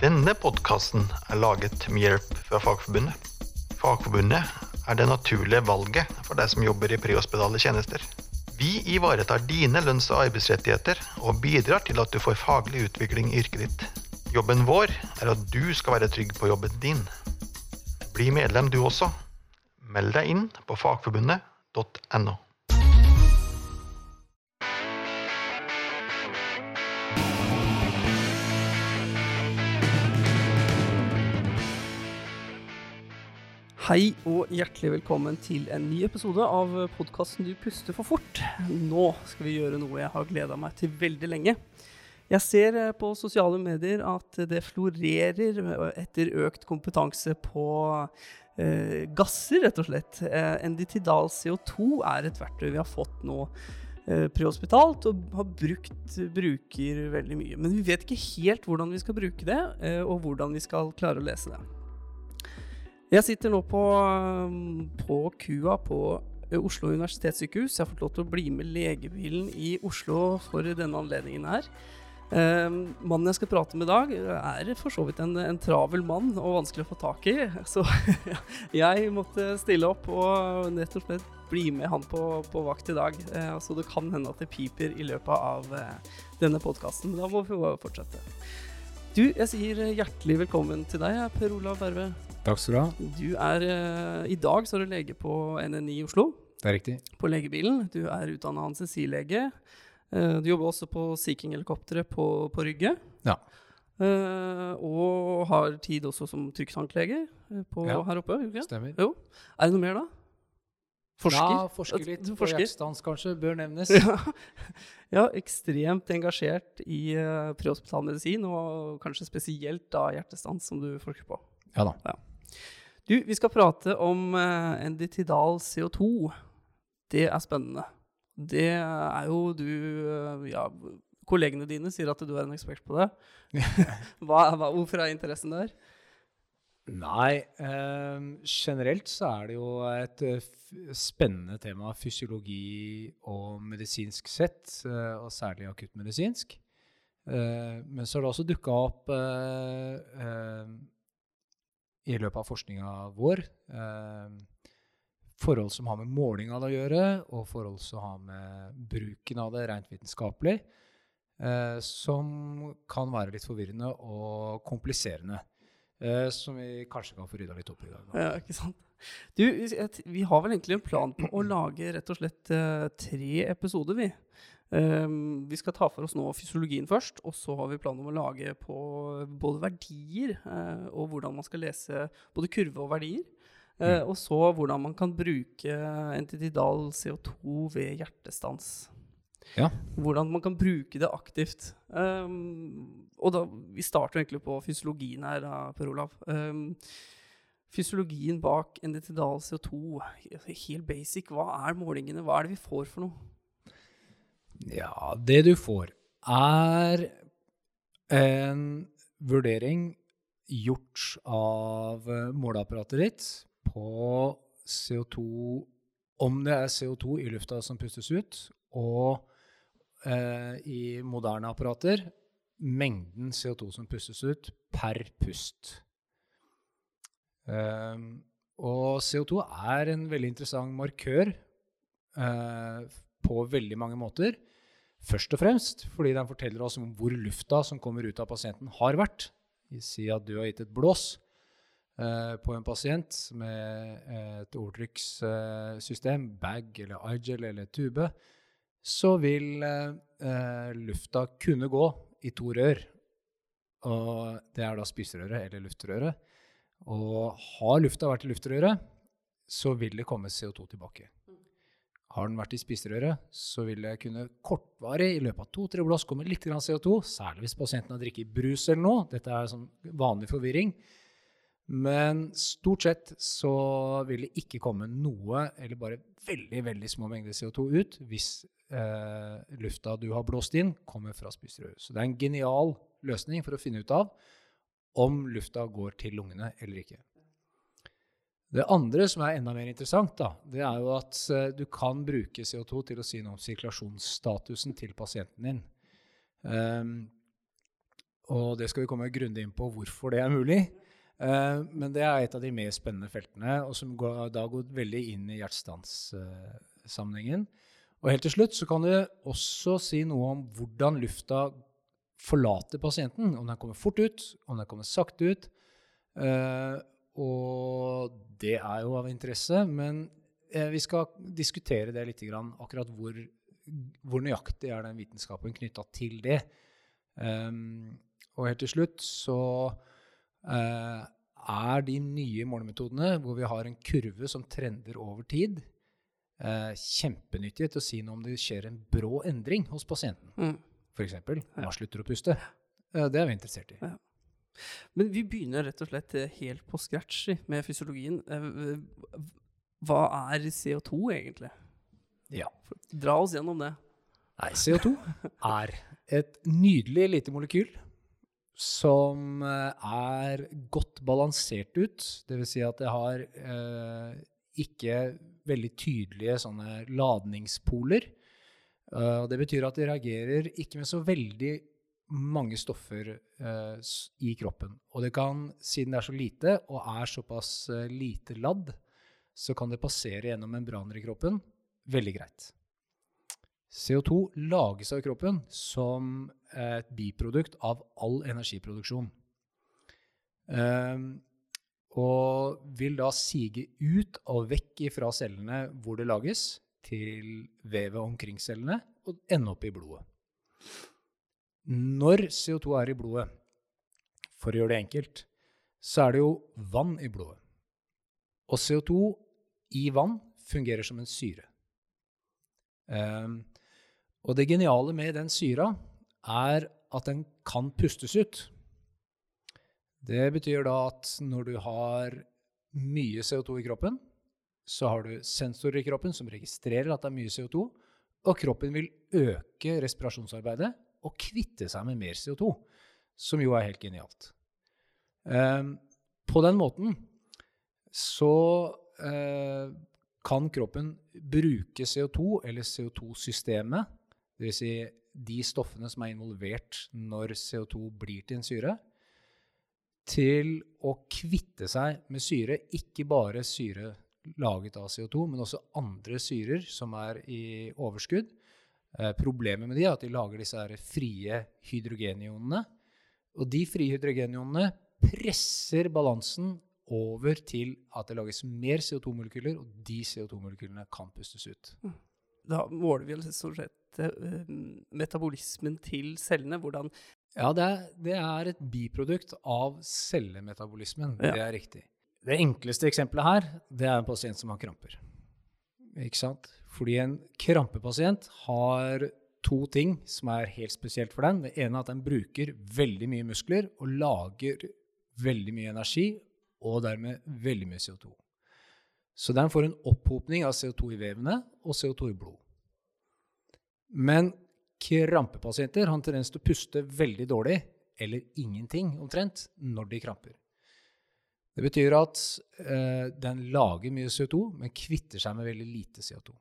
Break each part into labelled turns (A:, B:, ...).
A: Denne podkasten er laget med hjelp fra Fagforbundet. Fagforbundet er det naturlige valget for deg som jobber i prehospitale tjenester. Vi ivaretar dine lønns- og arbeidsrettigheter og bidrar til at du får faglig utvikling i yrket ditt. Jobben vår er at du skal være trygg på jobben din. Bli medlem du også. Meld deg inn på fagforbundet.no.
B: Hei og hjertelig velkommen til en ny episode av podkasten Du puster for fort. Nå skal vi gjøre noe jeg har gleda meg til veldig lenge. Jeg ser eh, på sosiale medier at det florerer etter økt kompetanse på eh, gasser, rett og slett. Eh, Enditidal CO2 er et verktøy vi har fått nå eh, prehospitalt og har brukt bruker veldig mye. Men vi vet ikke helt hvordan vi skal bruke det, eh, og hvordan vi skal klare å lese det. Jeg sitter nå på, um, på kua på eh, Oslo universitetssykehus. Jeg har fått lov til å bli med legebilen i Oslo for denne anledningen her. Eh, mannen jeg skal prate med i dag, er for så vidt en, en travel mann og vanskelig å få tak i. Så jeg måtte stille opp og rett og slett bli med han på, på vakt i dag. Eh, så det kan hende at det piper i løpet av eh, denne podkasten. Men da må vi fortsette. Du, jeg sier hjertelig velkommen til deg, Per Olav Berve.
C: Takk skal du ha.
B: Du er eh, I dag så er du lege på NNI i Oslo,
C: Det er riktig.
B: på legebilen. Du er utdanna anestesilege. Eh, du jobber også på Sea King-helikopteret på, på Rygge.
C: Ja.
B: Eh, og har tid også som trykktanklege eh,
C: Ja.
B: her oppe. ikke?
C: Stemmer.
B: Jo. Er det noe mer, da? Forsker?
C: Ja, forsker litt
B: Du
C: på hjertestans, kanskje. Bør nevnes.
B: Ja. ja, ekstremt engasjert i uh, prehospital medisin, og kanskje spesielt da hjertestans, som du forsker på.
C: Ja da.
B: Du, vi skal prate om uh, Enditidal CO2. Det er spennende. Det er jo du eh, Ja, kollegene dine sier at du er en ekspert på det. hva, hva, hvorfor er interessen der?
C: Nei, eh, generelt så er det jo et eh, spennende tema, fysiologi og medisinsk sett, eh, og særlig akuttmedisinsk. Eh, men så har det også dukka opp eh, eh, i løpet av forskninga vår eh, forhold som har med måling av det å gjøre, og forhold som har med bruken av det rent vitenskapelig, eh, som kan være litt forvirrende og kompliserende. Eh, som vi kanskje kan få rydda litt opp i i dag.
B: Ja, ikke sant? Du, vi har vel egentlig en plan på å lage rett og slett eh, tre episoder, vi. Um, vi skal ta for oss nå fysiologien først, og så har vi planen om å lage på både verdier eh, og hvordan man skal lese både kurve og verdier. eh, og så hvordan man kan bruke entitidal CO2 ved hjertestans.
C: Ja.
B: Hvordan man kan bruke det aktivt. Um, og da, Vi starter egentlig på fysiologien her, da, Per Olav. Um, fysiologien bak endetidal CO2, helt basic, hva er målingene? Hva er det vi får for noe?
C: Ja, det du får, er en vurdering gjort av eh, måleapparatet ditt på CO2 Om det er CO2 i lufta som pustes ut, og eh, i moderne apparater mengden CO2 som pustes ut per pust. Ehm, og CO2 er en veldig interessant markør eh, på veldig mange måter. Først og fremst fordi den forteller oss om hvor lufta som kommer ut av pasienten, har vært. Si at du har gitt et blås eh, på en pasient med et ordtrykkssystem, bag eller igel eller tube, så vil eh, eh, lufta kunne gå i to rør. Og det er da spiserøret eller luftrøret. Og har lufta vært i luftrøret, så vil det komme CO2 tilbake. Har den vært i spiserøret, så vil det kunne kortvarig, i løpet av to-tre blås, komme litt grann CO2, særlig hvis pasienten har drikket brus eller noe. Dette er sånn vanlig forvirring. Men stort sett så vil det ikke komme noe, eller bare veldig veldig små mengder CO2 ut hvis eh, lufta du har blåst inn, kommer fra spiserøret. Så det er en genial løsning for å finne ut av om lufta går til lungene eller ikke. Det andre som er enda mer interessant, da, det er jo at eh, du kan bruke CO2 til å si noe om sirkulasjonsstatusen til pasienten din. Um, Og det skal vi komme grundig inn på hvorfor det er mulig. Uh, men det er et av de mer spennende feltene, og som går, da går veldig inn i hjertestanssammenhengen. Og helt til slutt så kan du også si noe om hvordan lufta forlater pasienten. Om den kommer fort ut, om den kommer sakte ut. Eh, og det er jo av interesse, men eh, vi skal diskutere det litt, akkurat hvor, hvor nøyaktig er den vitenskapen knytta til det. Um, og helt til slutt så uh, er de nye målemetodene, hvor vi har en kurve som trender over tid, uh, kjempenyttige til å si noe om det skjer en brå endring hos pasienten. Mm. F.eks. man slutter å puste. Uh, det er vi interessert i. Ja.
B: Men vi begynner rett og slett helt på scratch med fysiologien. Hva er CO2 egentlig?
C: Ja.
B: Dra oss gjennom det.
C: Nei, CO2 er et nydelig lite molekyl som eh, er godt balansert ut. Dvs. Si at det har eh, ikke veldig tydelige sånne ladningspoler. Uh, det betyr at det reagerer ikke med så veldig mange stoffer uh, i kroppen. Og det kan, siden det er så lite og er såpass uh, lite ladd, så kan det passere gjennom membraner i kroppen veldig greit. CO2 lages av kroppen som et biprodukt av all energiproduksjon. Um, og vil da sige ut og vekk fra cellene hvor det lages, til vevet omkring cellene og ende opp i blodet. Når CO2 er i blodet, for å gjøre det enkelt, så er det jo vann i blodet. Og CO2 i vann fungerer som en syre. Um, og det geniale med den syra er at den kan pustes ut. Det betyr da at når du har mye CO2 i kroppen, så har du sensorer i kroppen som registrerer at det er mye CO2, og kroppen vil øke respirasjonsarbeidet og kvitte seg med mer CO2, som jo er helt genialt. Um, på den måten så uh, kan kroppen bruke CO2, eller CO2-systemet, Dvs. Si de stoffene som er involvert når CO2 blir til en syre, til å kvitte seg med syre, ikke bare syre laget av CO2, men også andre syrer som er i overskudd. Eh, problemet med de er at de lager disse frie hydrogenionene. Og de frie hydrogenionene presser balansen over til at det lages mer CO2-molekyler, og de CO2-molekylene kan pustes ut. Mm.
B: Da måler vi altså stort sett uh, metabolismen til cellene? Hvordan
C: Ja, det er, det er et biprodukt av cellemetabolismen. Ja. Det er riktig. Det enkleste eksempelet her, det er en pasient som har kramper. Ikke sant? Fordi en krampepasient har to ting som er helt spesielt for den. Det ene er at den bruker veldig mye muskler og lager veldig mye energi, og dermed veldig mye CO2. Så den får en opphopning av CO2 i vevene og CO2 i blod. Men krampepasienter har en tendens til å puste veldig dårlig, eller ingenting omtrent, når de kramper. Det betyr at eh, den lager mye CO2, men kvitter seg med veldig lite CO2.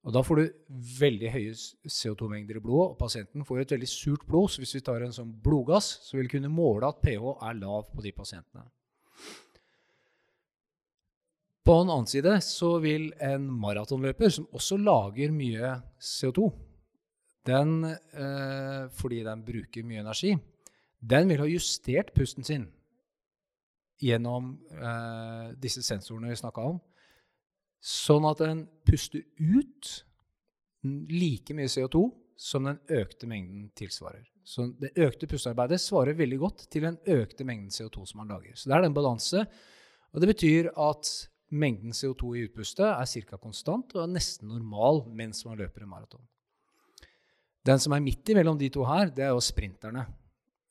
C: Og Da får du veldig høye CO2-mengder i blodet, og pasienten får et veldig surt blod. Så hvis vi tar en sånn blodgass, så vil vi kunne måle at pH er lav på de pasientene. På en annen side så vil en maratonløper som også lager mye CO2, den, eh, fordi den bruker mye energi, den vil ha justert pusten sin gjennom eh, disse sensorene vi snakka om, sånn at den puster ut like mye CO2 som den økte mengden tilsvarer. Så det økte pustearbeidet svarer veldig godt til den økte mengden CO2 som man lager. Så det er den balanse. Og det betyr at Mengden CO2 i utpustet er ca. konstant og er nesten normal mens man løper en maraton. Den som er midt imellom de to her, det er jo sprinterne.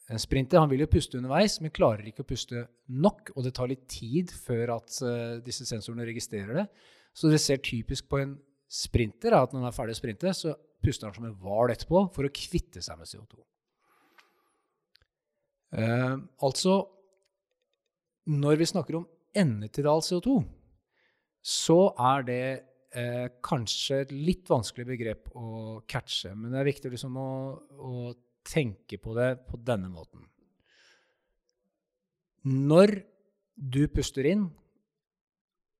C: En sprinter han vil jo puste underveis, men klarer ikke å puste nok. Og det tar litt tid før at uh, disse sensorene registrerer det. Så det ser typisk på en sprinter at når han er ferdig å sprinte, så puster han som en hval etterpå for å kvitte seg med CO2. Uh, eh, altså Når vi snakker om endetidal CO2, så er det eh, kanskje et litt vanskelig begrep å catche. Men det er viktig liksom å, å, tenke på det på denne måten. Når du puster inn,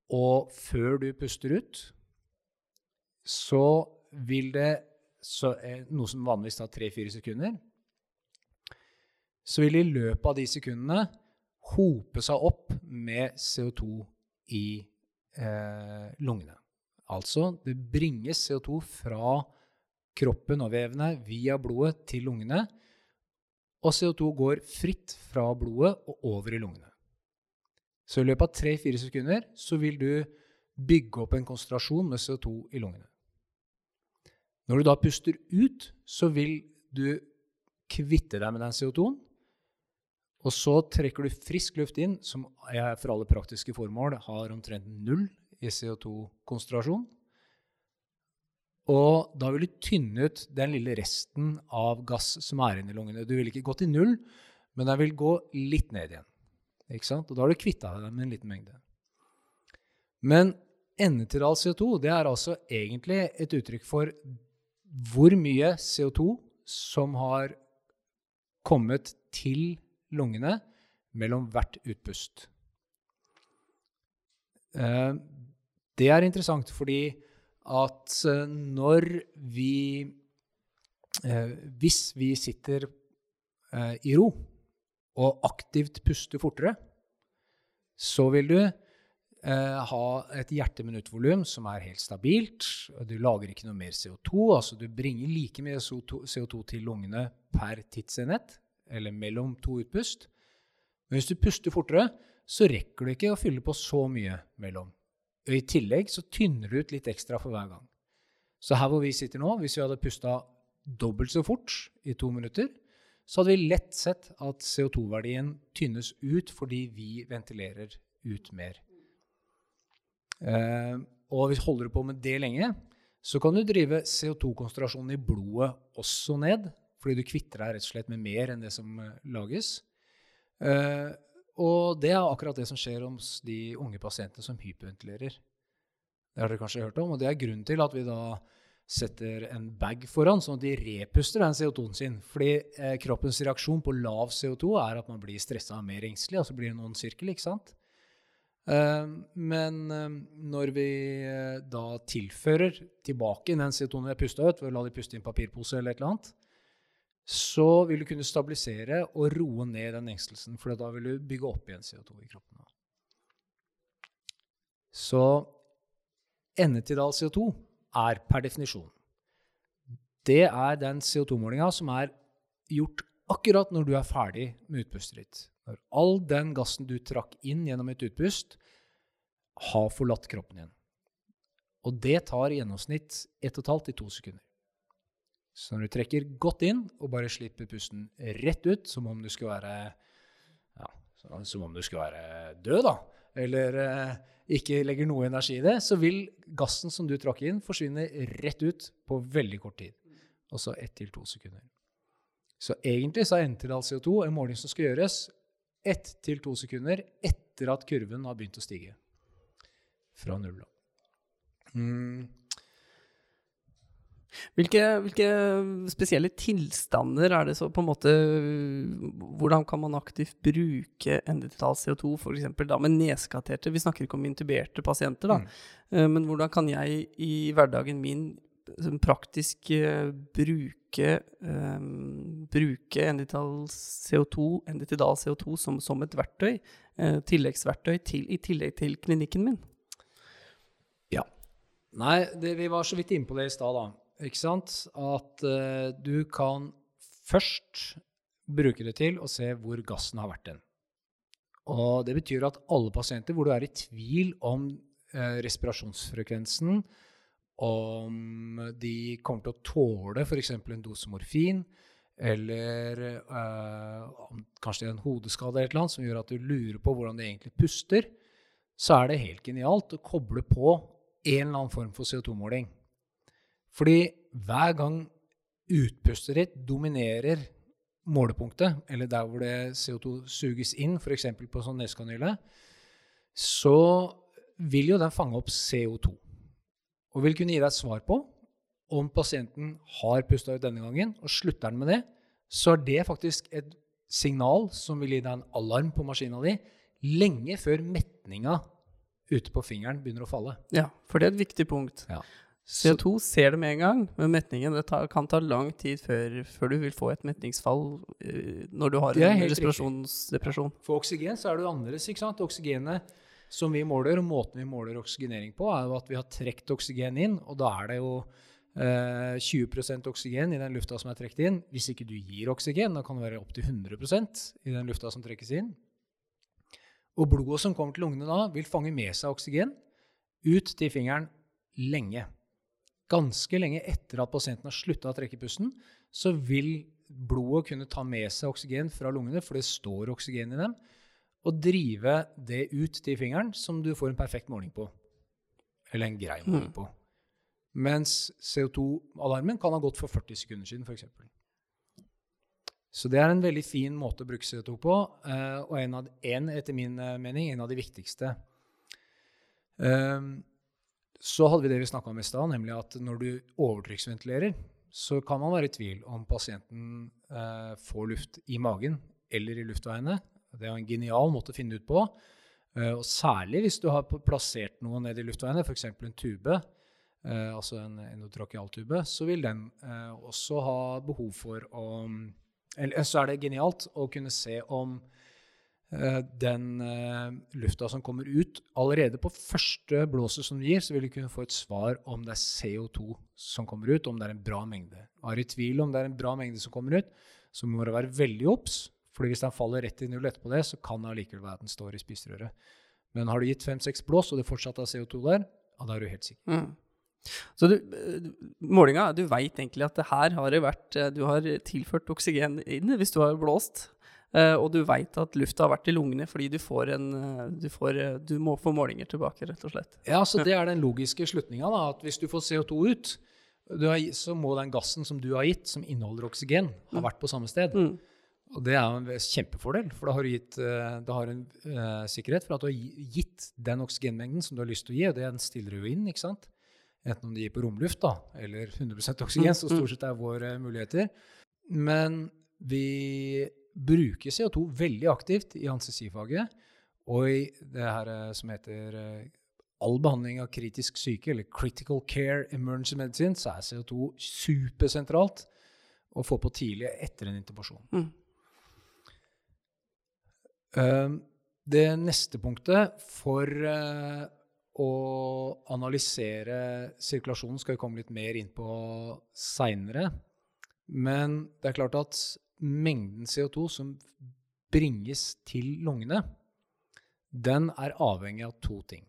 C: og før du puster ut, så vil det så, eh, Noe som vanligvis tar tre-fire sekunder. Så vil i løpet av de sekundene hope seg opp med CO2 i eh, lungene. Altså, det bringes CO2 fra kroppen og vevene via blodet til lungene. Og CO2 går fritt fra blodet og over i lungene. Så i løpet av tre-fire sekunder så vil du bygge opp en konsentrasjon med CO2 i lungene. Når du da puster ut, så vil du kvitte deg med den CO2-en. Og så trekker du frisk luft inn, som jeg for alle praktiske formål har omtrent null i CO2-konsentrasjon. Og da vil du tynne ut den lille resten av gass som er inne i lungene. Du vil ikke gå til null, men den vil gå litt ned igjen. Ikke sant? Og da har du kvitta deg med en liten mengde. Men endetidal CO2 det er altså egentlig et uttrykk for hvor mye CO2 som har kommet til lungene mellom hvert utpust. Eh, det er interessant fordi at eh, når vi eh, Hvis vi sitter i ro og aktivt puster fortere, så vil du eh, ha et hjerteminuttvolum som er helt stabilt. Du lager ikke noe mer CO2. altså Du bringer like mye CO2, CO2 til lungene per tidsenhet, eller mellom to utpust. Men hvis du puster fortere, så rekker du ikke å fylle på så mye mellom. Og I tillegg så tynner du ut litt ekstra for hver gang. Så her hvor vi sitter nå, hvis vi hadde pusta dobbelt så fort i to minutter, så hadde vi lett sett at CO2-verdien tynnes ut fordi vi ventilerer ut mer. Eh, og hvis holder du på med det lenge, så kan du drive CO2-konsentrasjonen i blodet også ned, fordi du kvitter deg rett og slett med mer enn det som eh, lages. Eh, og det er akkurat det som skjer hos de unge pasientene som hyperventilerer. Det har dere kanskje hørt om, og det er grunnen til at vi da setter en bag foran, sånn at de repuster den CO2-en sin. Fordi eh, kroppens reaksjon på lav CO2 er at man blir stressa og mer engstelig, og så blir det en ond sirkel. ikke sant? Uh, men uh, når vi uh, da tilfører tilbake den CO2-en vi har pusta ut, ved å la de puste inn papirpose eller et eller annet, så vil du kunne stabilisere og roe ned den engstelsen, for da vil du bygge opp igjen CO2 i kroppen. Så endetidal CO2 er per definisjon. Det er den CO2-målinga som er gjort akkurat når du er ferdig med utpustet ditt. Når all den gassen du trakk inn gjennom et utpust, har forlatt kroppen igjen. Og det tar i gjennomsnitt 1 12 til 2 sekunder. Så når du trekker godt inn og bare slipper pusten rett ut, som om du skulle være, ja, som om du skulle være død, da, eller eh, ikke legger noe energi i det, så vil gassen som du trakk inn, forsvinne rett ut på veldig kort tid. Altså ett til to sekunder. Så egentlig så er enterdal CO2 en måling som skal gjøres ett til to sekunder etter at kurven har begynt å stige fra null. Mm.
B: Hvilke, hvilke, spesielle tilstander er det så på en måte Hvordan kan man aktivt bruke endetall CO2, f.eks. da med neskaterte? Vi snakker ikke om intuberte pasienter, da. Mm. Uh, men hvordan kan jeg i hverdagen min praktisk uh, bruke, um, bruke endetall CO2, endetidal CO2 som, som, et verktøy, tilleggsverktøy til, i tillegg til klinikken min?
C: Ja. Nei, det, vi var så vidt inne på det i stad, da. Ikke sant? At uh, du kan først bruke det til å se hvor gassen har vært den. Og det betyr at alle pasienter hvor du er i tvil om uh, respirasjonsfrekvensen, om de kommer til å tåle f.eks. en dose morfin, eller uh, kanskje en hodeskade eller noe som gjør at du lurer på hvordan de egentlig puster, så er det helt genialt å koble på en eller annen form for CO2-måling. Fordi hver gang utpustet ditt dominerer målepunktet, eller der hvor det CO2 suges inn, f.eks. på sånn nesekanyle, så vil jo den fange opp CO2. Og vil kunne gi deg et svar på om pasienten har pusta ut denne gangen, og slutter den med det, så er det faktisk et signal som vil gi deg en alarm på maskina di lenge før metninga ute på fingeren begynner å falle.
B: Ja, for det er et viktig punkt.
C: Ja.
B: CO2 ser det med en gang, men metningen det tar, kan ta lang tid før, før, du vil få et metningsfall uh, når du har en respirasjonsdepresjon.
C: For oksygen så er det annerledes. ikke sant? Oksygenet som vi måler, og måten vi måler oksygenering på, er jo at vi har trukket oksygen inn, og da er det jo eh, 20% oksygen i den lufta som er trukket inn. Hvis ikke du gir oksygen, da kan det være opptil 100% i den lufta som trekkes inn. Og blodet som kommer til lungene da, vil fange med seg oksygen ut til fingeren lenge ganske lenge etter at pasienten har slutta å trekke pusten, så vil blodet kunne ta med seg oksygen fra lungene, for det står oksygen i dem, og drive det ut til fingeren, som du får en perfekt måling på. Eller en grei måling mm. på. Mens CO2-alarmen kan ha gått for 40 sekunder siden, f.eks. Så det er en veldig fin måte å bruke CO2 på, eh, og en, av, en, etter min eh, mening en av de viktigste. Um, så hadde vi det vi snakka om i stad, nemlig at når du overtrykksventilerer, så kan man være i tvil om pasienten eh, får luft i magen eller i luftveiene. Det er en genial måte å finne ut på. Eh, og særlig hvis du har plassert noe ned i luftveiene, f.eks. en tube, eh, altså en endotrakealtube, så vil den eh, også ha behov for å Eller så er det genialt å kunne se om den uh, lufta som kommer ut Allerede på første blåset som du gir, så vil du kunne få et svar om det er CO2 som kommer ut, om det er en bra mengde. Er du i tvil om det er en bra mengde som kommer ut, så må du være veldig obs. fordi hvis den faller rett i null etterpå det, så kan det allikevel være at den står i spiserøret. Men har du gitt fem-seks blås, og det fortsatt er CO2 der, ja, da er du helt sikker.
B: Mm. Så du, eh, målinga, du veit egentlig at det her har det vært Du har tilført oksygen inn hvis du har blåst. Uh, og du veit at lufta har vært i lungene fordi du, får en, uh, du, får, uh, du må få målinger tilbake, rett og slett.
C: Ja, så Det er den logiske slutninga. At hvis du får CO2 ut, har, så må den gassen som du har gitt, som inneholder oksygen, ha mm. vært på samme sted. Mm. Og det er en kjempefordel, for da har du gitt, da har en sikkerhet for at du har gitt den oksygenmengden som du har lyst til å gi, og den stiller du jo inn. ikke sant? Enten om du gir på romluft da, eller 100 oksygen, så som stort sett er våre muligheter. Men vi bruker CO2 veldig aktivt i anestesifaget og i det her eh, som heter eh, all behandling av kritisk syke, eller critical care emergency medicine, så er CO2 supersentralt å få på tidlig etter en intubasjon. Mm. Uh, det neste punktet for uh, å analysere sirkulasjonen skal vi komme litt mer inn på seinere. Men det er klart at mengden CO2 som bringes til lungene, den er avhengig av to ting.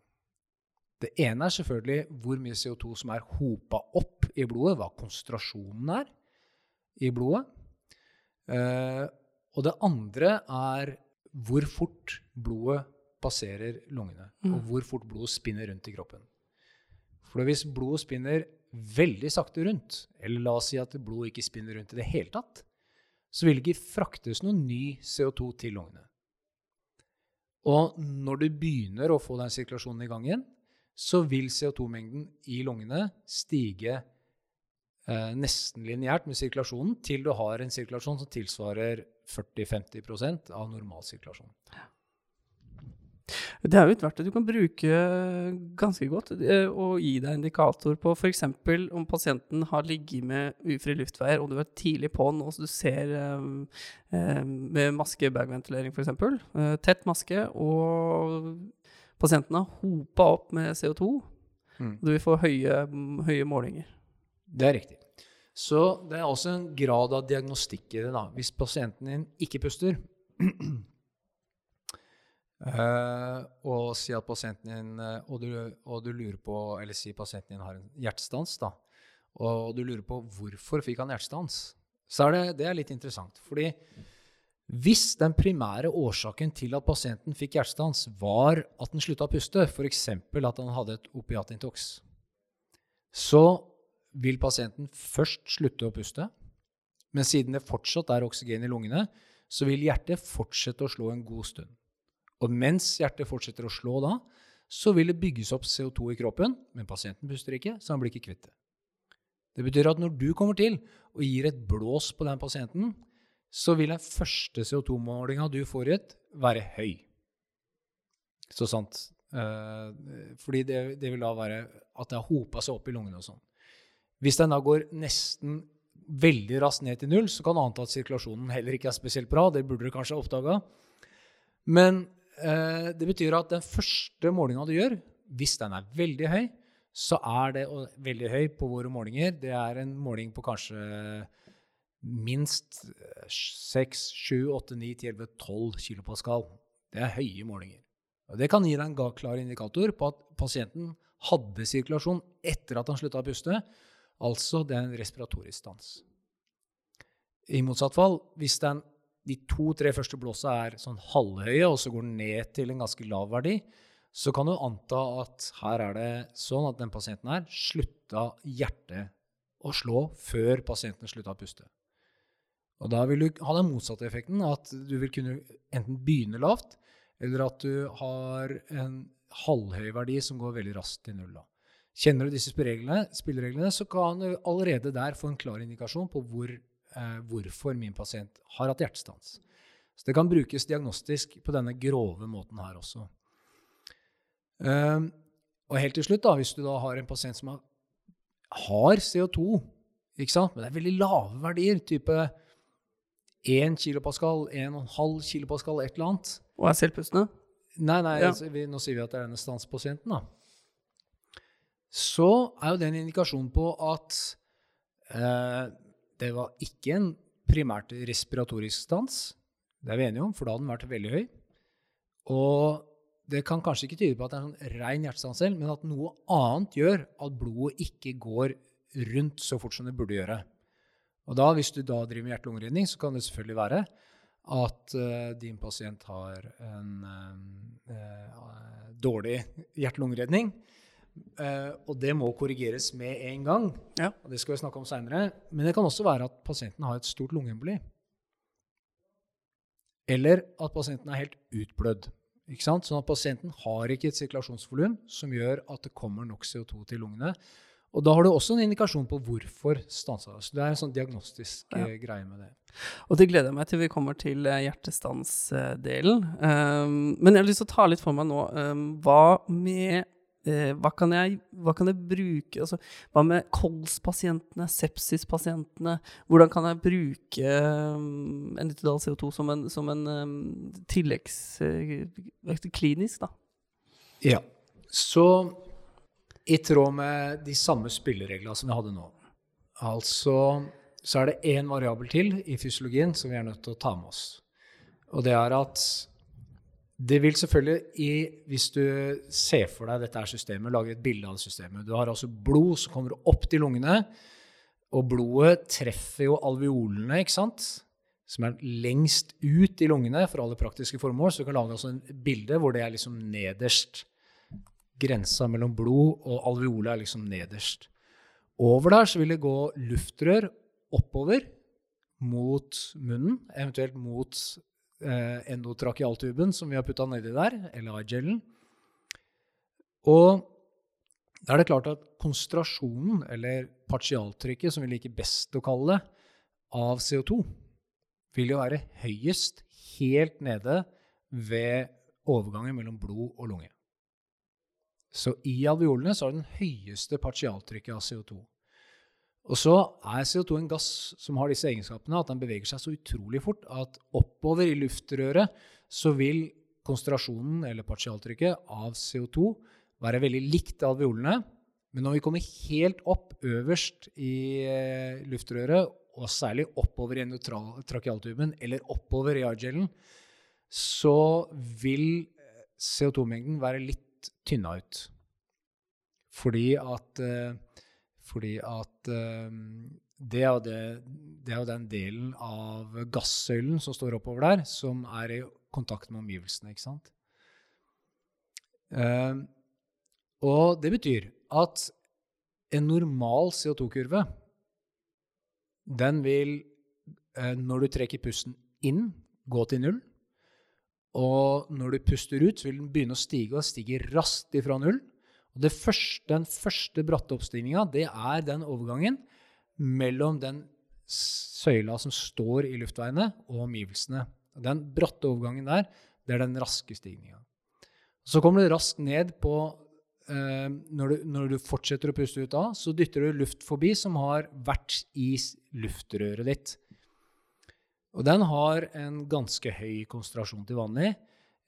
C: Det ene er selvfølgelig hvor mye CO2 som er hopa opp i blodet, hva konsentrasjonen er i blodet. Eh, og det andre er hvor fort blodet passerer lungene, mm. og hvor fort blodet spinner rundt i kroppen. For hvis blodet spinner veldig sakte rundt, eller la oss si at blodet ikke spinner rundt i det hele tatt, så vil det ikke fraktes noe ny CO2 til lungene. Og når du begynner å få den sirkulasjonen i gang igjen, så vil CO2-mengden i lungene stige eh, nesten lineært med sirkulasjonen til du har en sirkulasjon som tilsvarer 40-50% av normalsirkulasjonen. Ja.
B: Det er jo et verktøy du kan bruke ganske godt eh, og gi deg indikator på f.eks. om pasienten har ligget med ufrie luftveier, og du er tidlig på den, og du ser um, med maske-bagventilering f.eks. Uh, tett maske, og pasienten har hopa opp med CO2. Mm. Du vil få høye, høye målinger.
C: Det er riktig. Så det er også en grad av diagnostikk i det. da. Hvis pasienten din ikke puster, Uh, og si at pasienten din uh, og, du, og, du, lurer på Eller si pasienten din har en hjertestans, da. Og du lurer på hvorfor fikk han hjertestans. Så er det, det er litt interessant. Fordi hvis den primære årsaken til at pasienten fikk hjertestans, var at den slutta å puste, f.eks. at han hadde et opiatintox, så vil pasienten først slutte å puste. Men siden det fortsatt er oksygen i lungene, så vil hjertet fortsette å slå en god stund. Og mens hjertet fortsetter å slå da, så vil det bygges opp CO2 i kroppen, men pasienten puster ikke, så han blir ikke kvitt det. Det betyr at når du kommer til og gir et blås på den pasienten, så vil den første CO2-målinga du får ut, være høy. Så sant. Eh, fordi det, det, vil da være at det har hopa seg opp i lungene og sånn. Hvis den da går nesten veldig raskt ned til null, så kan du anta at sirkulasjonen heller ikke er spesielt bra. Det burde du kanskje ha oppdaga. Men det betyr at den første målinga du gjør, hvis den er veldig høy, så er det veldig høy på våre målinger. Det er en måling på kanskje minst 6, 7, 8, 9, 10, 11, 12 kilopascal. Det er høye målinger. Og det kan gi deg en klar indikator på at pasienten hadde sirkulasjon etter at han slutta å puste. Altså det er en respiratorisk stans. I motsatt fall, hvis den, de to-tre første blåsa er sånn halvhøye, og så går den ned til en ganske lav verdi, så kan du anta at her er det sånn at den pasienten her slutta hjertet å slå før pasienten slutta å puste. Og da vil du ha den motsatte effekten, at du vil kunne enten begynne lavt, eller at du har en halvhøy verdi som går veldig raskt til null. Kjenner du disse spillereglene, så kan du allerede der få en klar indikasjon på hvor, eh, hvorfor min pasient har hatt hjertestans. Så det kan brukes diagnostisk på denne grove måten her også. Eh, og helt til slutt, da, hvis du da har en pasient som har, har CO2, ikke sant? men det er veldig lave verdier, type 1 kilopascal, 1,5 kilopascal, et eller annet
B: Og er selvpustende?
C: Nei, nei, ja. vi, nå sier vi at det er denne stanspasienten, da. Så er jo det en indikasjon på at eh, det var ikke en primært respiratorisk stans. Det er vi enige om, for da hadde den vært veldig høy. Og det kan kanskje ikke tyde på at det er en ren rein hjertestans selv, men at noe annet gjør at blodet ikke går rundt så fort som det burde gjøre. Og da, Hvis du da driver med hjerte-lungeredning, så kan det selvfølgelig være at uh, din pasient har en uh, uh, dårlig hjerte-lungeredning. Og det må korrigeres med en gang. Ja. og Det skal vi snakke om seinere. Men det kan også være at pasienten har et stort lungeemboli. Eller at pasienten er helt utblødd. Ikke sant? Sånn at pasienten har ikke et sirkulasjonsvolum som gjør at det kommer nok CO2 til lungene. Og da har du også en indikasjon på hvorfor stansa det. Så det er en sånn diagnostisk ja. Eh, greie med det.
B: Og det gleder jeg meg til vi kommer til uh, hjertestansdelen. Um, men jeg har lyst til å ta litt for meg nå. Um, hva med uh, hva, kan jeg, hva, kan jeg, bruke altså, Hva med kolspasientene, sepsispasientene? Hvordan kan jeg bruke um, en literdal CO2 som en, som en um, tilleggs uh, klinisk, da?
C: Ja. Så i tråd med de samme spillereglene som vi hadde nå. Altså så er det én variabel til i fysiologien som vi er nødt til å ta med oss. Og det er at det vil selvfølgelig, i, hvis du ser for deg dette systemet, lage et bilde av det systemet Du har altså blod som kommer opp til lungene, og blodet treffer jo alveolene, ikke sant? som er lengst ut i lungene for alle praktiske formål. Så du kan lage altså en bilde hvor det er liksom nederst grensa mellom blod og alveole er liksom nederst. Over der så vil det gå luftrør oppover mot munnen, eventuelt mot eh, endotrakealtuben som vi har putta nedi der, eller gelen. Og da er det klart at konsentrasjonen, eller partialtrykket, som vi liker best å kalle det, av CO2, vil jo være høyest helt nede ved overgangen mellom blod og lunge. Så i alveolene så har den høyeste partialtrykket av CO2. Og så er CO2 en gass som har disse egenskapene at den beveger seg så utrolig fort at oppover i luftrøret så vil konsentrasjonen eller partialtrykket av CO2 være veldig likt alveolene. Men når vi kommer helt opp øverst i eh, luftrøret, og særlig oppover i trakealtuben eller oppover i argelen, så vil eh, CO2-mengden være litt tynna ut. Fordi at, uh, fordi at uh, det, er det, det, er jo den delen av gassøylen som står oppover der, som er i kontakt med omgivelsene. ikke sant? Uh, og det betyr at en normal CO2-kurve, den vil, når du trekker pusten inn, gå til null. Og når du puster ut, så vil den begynne å stige, og stiger raskt ifra null. Og første, den første bratte oppstigninga, det er den overgangen mellom den søyla som står i luftveiene, og omgivelsene. Den bratte overgangen der, det er den raske stigninga. Så kommer du raskt ned på eh, når, du, når, du, fortsetter å puste ut da, så dytter du luft forbi som har vært i luftrøret ditt. Og den har en ganske høy konsentrasjon til vanlig.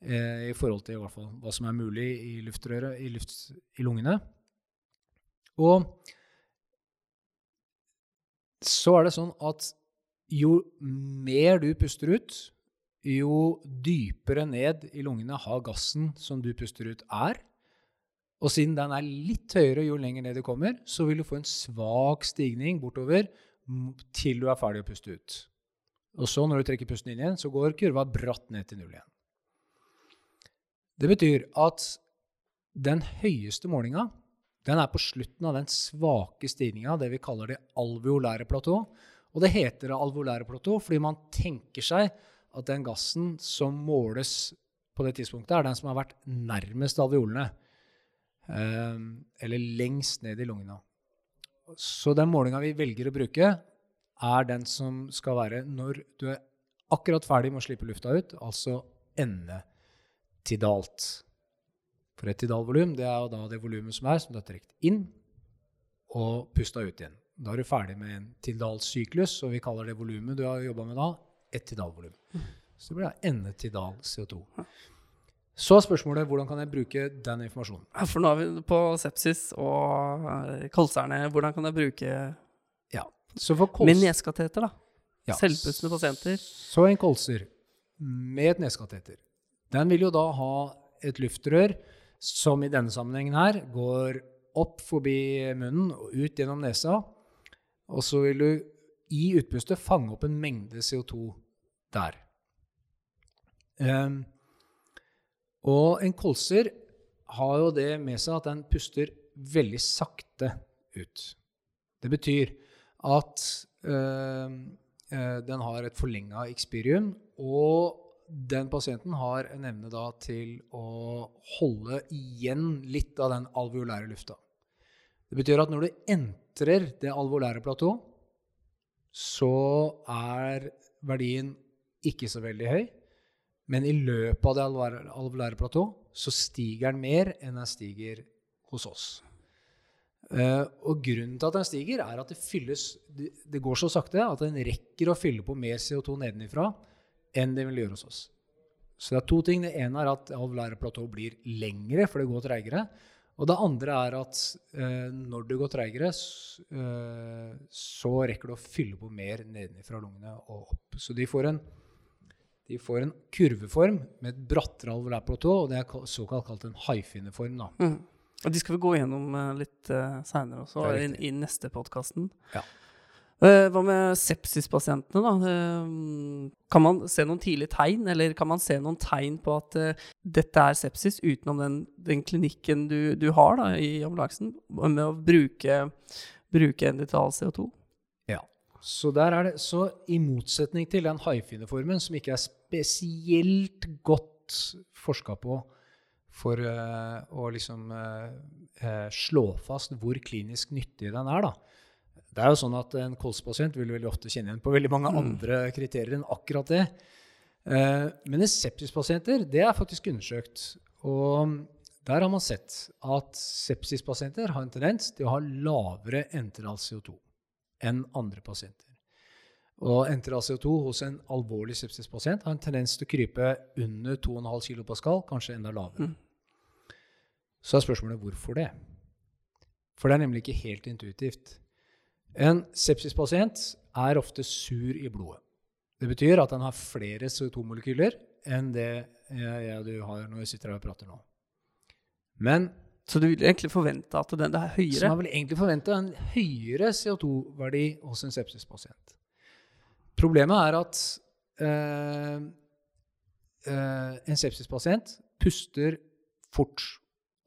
C: Eh, i forhold til i hvert fall, hva som er mulig i luftrøret, i, luft, i lungene. Og så er det sånn at jo mer du puster ut, jo dypere ned i lungene har gassen som du puster ut, er. Og siden den er litt høyere jo lenger ned du kommer, så vil du få en svak stigning bortover til du er ferdig å puste ut. Og så, når du trekker pusten inn igjen, så går kurva bratt ned til null igjen. Det betyr at den høyeste målinga den er på slutten av den svake stigninga, det vi kaller det alveolære platå. Og det heter det alveolære platå fordi man tenker seg at den gassen som måles på det tidspunktet, er den som har vært nærmest alveolene. Eh, eller lengst ned i lungene. Så den målinga vi velger å bruke, er den som skal være når du er akkurat ferdig med å slippe lufta ut, altså endetidalt. For et tidalvolum det er jo da det volumet som er, som du har trukket inn og pusta ut igjen. Da er du ferdig med en tidalsyklus, og vi kaller det volumet du har jobba med da, et tidalvolum. Så det blir da endetidal CO2. Så er spørsmålet hvordan kan jeg bruke den informasjonen?
B: Ja, for nå er vi på sepsis og eh, kolserne. Hvordan kan jeg bruke
C: ja.
B: Med neskateter, da? Ja. Selvpustende pasienter.
C: Så en kolser med et neskateter. Den vil jo da ha et luftrør som i denne sammenhengen her går opp forbi munnen og ut gjennom nesa. Og så vil du i utpustet fange opp en mengde CO2 der. Um, og en kolser har jo det med seg at den puster veldig sakte ut. Det betyr at øh, den har et forlenga ekspirium, og den pasienten har en evne da til å holde igjen litt av den alveolære lufta. Det betyr at når du entrer det alveolære platå, så er verdien ikke så veldig høy. Men i løpet av det alveolære platå så stiger den mer enn den stiger hos oss. Uh, og grunnen til at den stiger, er at det fylles det går så sakte at den rekker å fylle på mer CO2 nedenifra enn det vil gjøre hos oss. Så det er to ting. Det ene er at alveolære blir lengre, for det går treigere. Og det andre er at eh, når det går treigere, eh, så rekker du å fylle på mer nedenfra lungene og opp. Så de får en, de får en kurveform med et brattere alveolært platå, og det er såkalt kalt en haifinneform. Mm.
B: Og de skal vi gå gjennom uh, litt uh, seinere også, i, i neste podkasten.
C: Ja.
B: Eh, hva med sepsispasientene, da? Eh, kan man se noen tidlige tegn, eller kan man se noen tegn på at uh, dette er sepsis utenom den, den klinikken du, du, har da, i ambulansen, med å bruke, bruke endital CO2?
C: Ja. Så, der er det, så i motsetning til den haifinneformen, som ikke er spesielt godt forska på for uh, å liksom uh, slå fast hvor klinisk nyttig den er, da, det er jo sånn at En kolspasient vil veldig ofte kjenne igjen på veldig mange mm. andre kriterier enn akkurat det. Men men sepsispasienter det er faktisk undersøkt. Og der har man sett at sepsispasienter har en tendens til å ha lavere enteral CO2 enn andre pasienter. Og enteral CO2 hos en alvorlig sepsispasient har en tendens til å krype under 2,5 kilopascal, kanskje enda lavere. Mm. Så er spørsmålet hvorfor det? For det er nemlig ikke helt intuitivt. En sepsispasient er ofte sur i blodet. Det betyr at den har flere CO2-molekyler enn det jeg, jeg, du har når vi sitter her og prater nå. Men
B: Så du vil egentlig forvente at den er høyere? Så
C: man vil egentlig forvente en høyere CO2-verdi hos en sepsispasient. Problemet er at øh, øh, en sepsispasient puster fort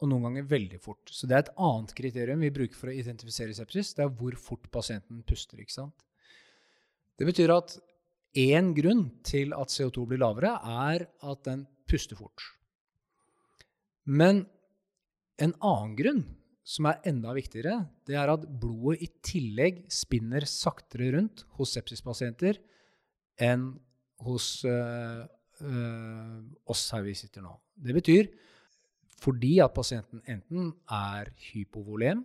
C: og noen ganger veldig fort. Så det er et annet kriterium vi bruker for å identifisere sepsis. Det er hvor fort pasienten puster. ikke sant? Det betyr at én grunn til at CO2 blir lavere, er at den puster fort. Men en annen grunn som er enda viktigere, det er at blodet i tillegg spinner saktere rundt hos sepsispasienter enn hos øh, øh, oss her vi sitter nå. Det betyr fordi at pasienten enten er hypovolem,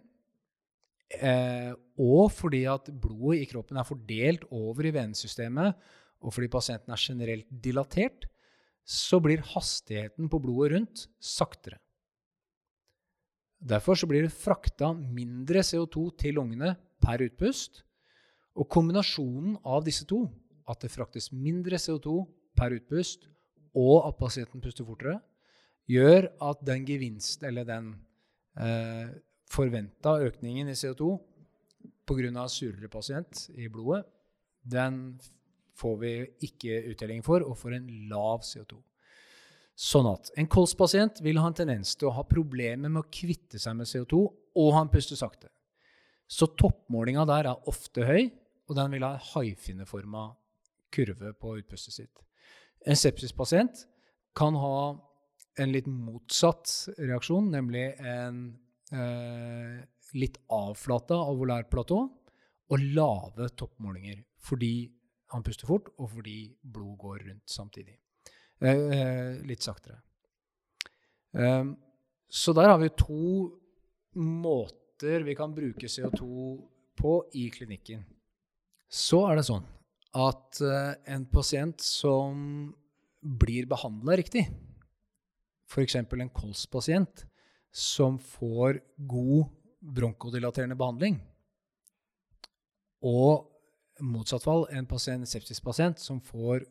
C: eh, og fordi at blodet i kroppen er fordelt over i venesystemet, og fordi pasienten er generelt dilatert, så blir hastigheten på blodet rundt saktere. Derfor så blir det frakta mindre CO2 til lungene per utpust. Og kombinasjonen av disse to, at det fraktes mindre CO2 per utpust, og at pasienten puster fortere, gjør at den gevinst, eller den eh, forventa økningen i CO2 pga. surere pasient i blodet, den får vi ikke uttelling for, og får en lav CO2. Sånn at en kolspasient vil ha en tendens til å ha problemer med å kvitte seg med CO2, og han puster sakte. Så toppmålinga der er ofte høy, og den vil ha en haifinneforma kurve på utpustet sitt. En sepsispasient kan ha en litt motsatt reaksjon, nemlig en eh, litt avflata alvolærplatå og lave toppmålinger fordi han puster fort, og fordi blod går rundt samtidig. Eh, eh, litt saktere. Eh, så der har vi to måter vi kan bruke CO2 på i klinikken. Så er det sånn at uh, en pasient som blir behandla riktig, f.eks. en kolspasient som får god bronkodilaterende behandling, og motsatt fall en pasient, sepsispasient som får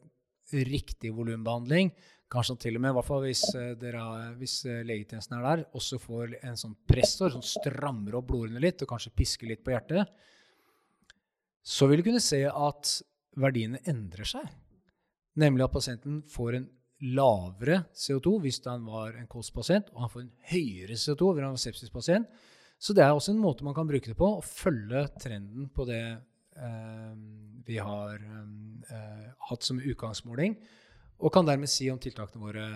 C: riktig volumbehandling, kanskje til og med, i hvert fall hvis, eh, dere, hvis eh, legetjenesten er der, også får en sånn pressor som strammer opp blodårene litt og kanskje pisker litt på hjertet, så vil du kunne se at verdiene endrer seg. Nemlig at pasienten får en lavere CO2 hvis han var en kolspasient, og han får en høyere CO2 hvis han var sepsispasient. Så det er også en måte man kan bruke det på, å følge trenden på det eh, vi har eh, hatt som utgangsmåling, og kan dermed si om tiltakene våre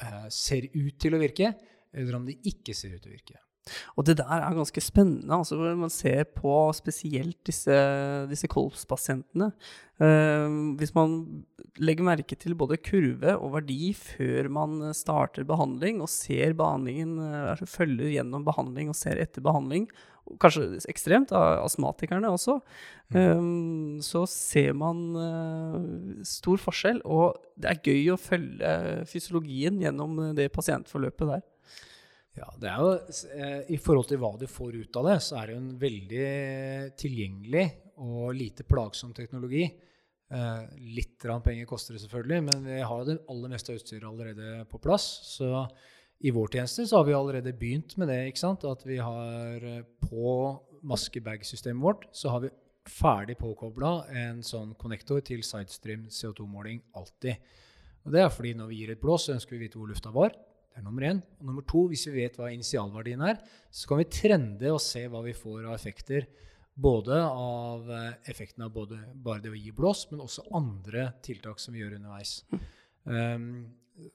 C: eh, ser ut til å virke, eller om de ikke ser ut til å virke.
B: Og det der er ganske spennende. altså Man ser på spesielt disse, disse kolspasientene. Uh, hvis man legger merke til både kurve og verdi før man starter behandling, og ser behandlingen, altså følger gjennom behandling og ser etter behandling, kanskje ekstremt, av astmatikerne også, um, så ser man uh, stor forskjell. Og det er gøy å følge fysiologien gjennom det pasientforløpet der.
C: Ja, det er jo, eh, I forhold til hva du får ut av det, så er det jo en veldig tilgjengelig og lite plagsom teknologi. Eh, litt penger koster det selvfølgelig, men vi har det aller meste av utstyret allerede på plass. Så i vår tjeneste så har vi allerede begynt med det. ikke sant? At vi har eh, på maskebag-systemet vårt så har vi ferdig påkobla en sånn konnektor til sidestream CO2-måling alltid. Og Det er fordi når vi gir et blås, så ønsker vi å vite hvor lufta var. Det er nummer én. Og nummer to, hvis vi vet hva initialverdien er, så kan vi trende og se hva vi får av effekter. Både av eh, effekten av både, bare det å gi blås, men også andre tiltak som vi gjør underveis. Um,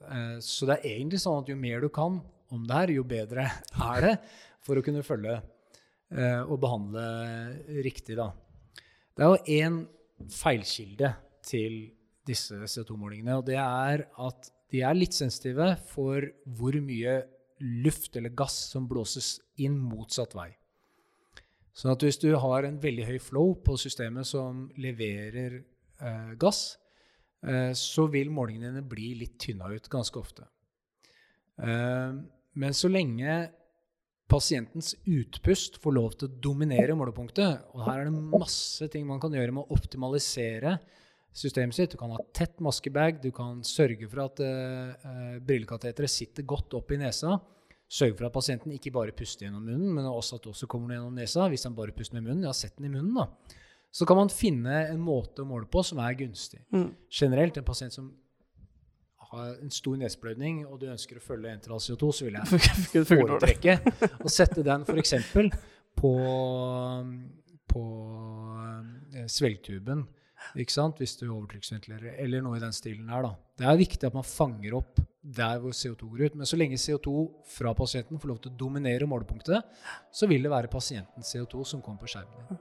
C: uh, så det er egentlig sånn at jo mer du kan om det her, jo bedre er det for å kunne følge uh, og behandle riktig. Da. Det er jo én feilkilde til disse CO2-målingene, og det er at de er litt sensitive for hvor mye luft eller gass som blåses inn motsatt vei. Sånn at hvis du har en veldig høy flow på systemet som leverer eh, gass, eh, så vil målingene dine bli litt tynna ut ganske ofte. Eh, men så lenge pasientens utpust får lov til å dominere målepunktet, og her er det masse ting man kan gjøre med å optimalisere systemet sitt. Du kan ha tett maskebag, du kan sørge for at uh, brillekateteret sitter godt opp i nesa. Sørge for at pasienten ikke bare puster gjennom munnen, men også at det også kommer gjennom nesa. Hvis han bare puster med munnen, ja, sett den i munnen, da. Så kan man finne en måte å måle på som er gunstig. Mm. Generelt, en pasient som har en stor neseblødning, og du ønsker å følge enteral CO2, så vil jeg foretrekke å sette den f.eks. på, på eh, svelgtuben ikke sant? hvis du overtrykksventilerer, eller noe i den stilen her. Da. Det er viktig at man fanger opp der hvor CO2 går ut. Men så lenge CO2 fra pasienten får lov til å dominere målepunktet, så vil det være pasientens CO2 som kommer på skjermen.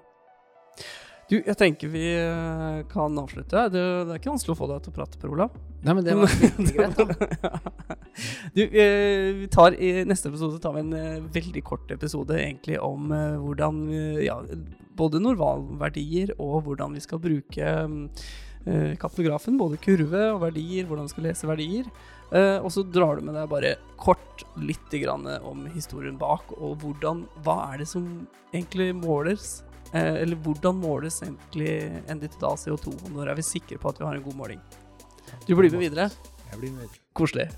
B: Du, jeg tenker vi eh, kan avslutte. Det, det er ikke vanskelig å få deg til å prate, Per Olav.
C: Nei, men det var greit. da.
B: Du, eh, vi tar I neste episode tar vi en eh, veldig kort episode egentlig om hvordan ja, både normalverdier og hvordan vi skal bruke kapnografen. Både kurve og verdier, hvordan vi skal lese verdier. Uh, og så drar du med deg bare kort litt grann om historien bak, og hvordan, hva er det som egentlig måles? Eh, eller hvordan måles egentlig NDT-CO2? Når er vi sikre på at vi har en god måling? Du blir med videre.
C: Jeg blir med. videre.
B: Koselig.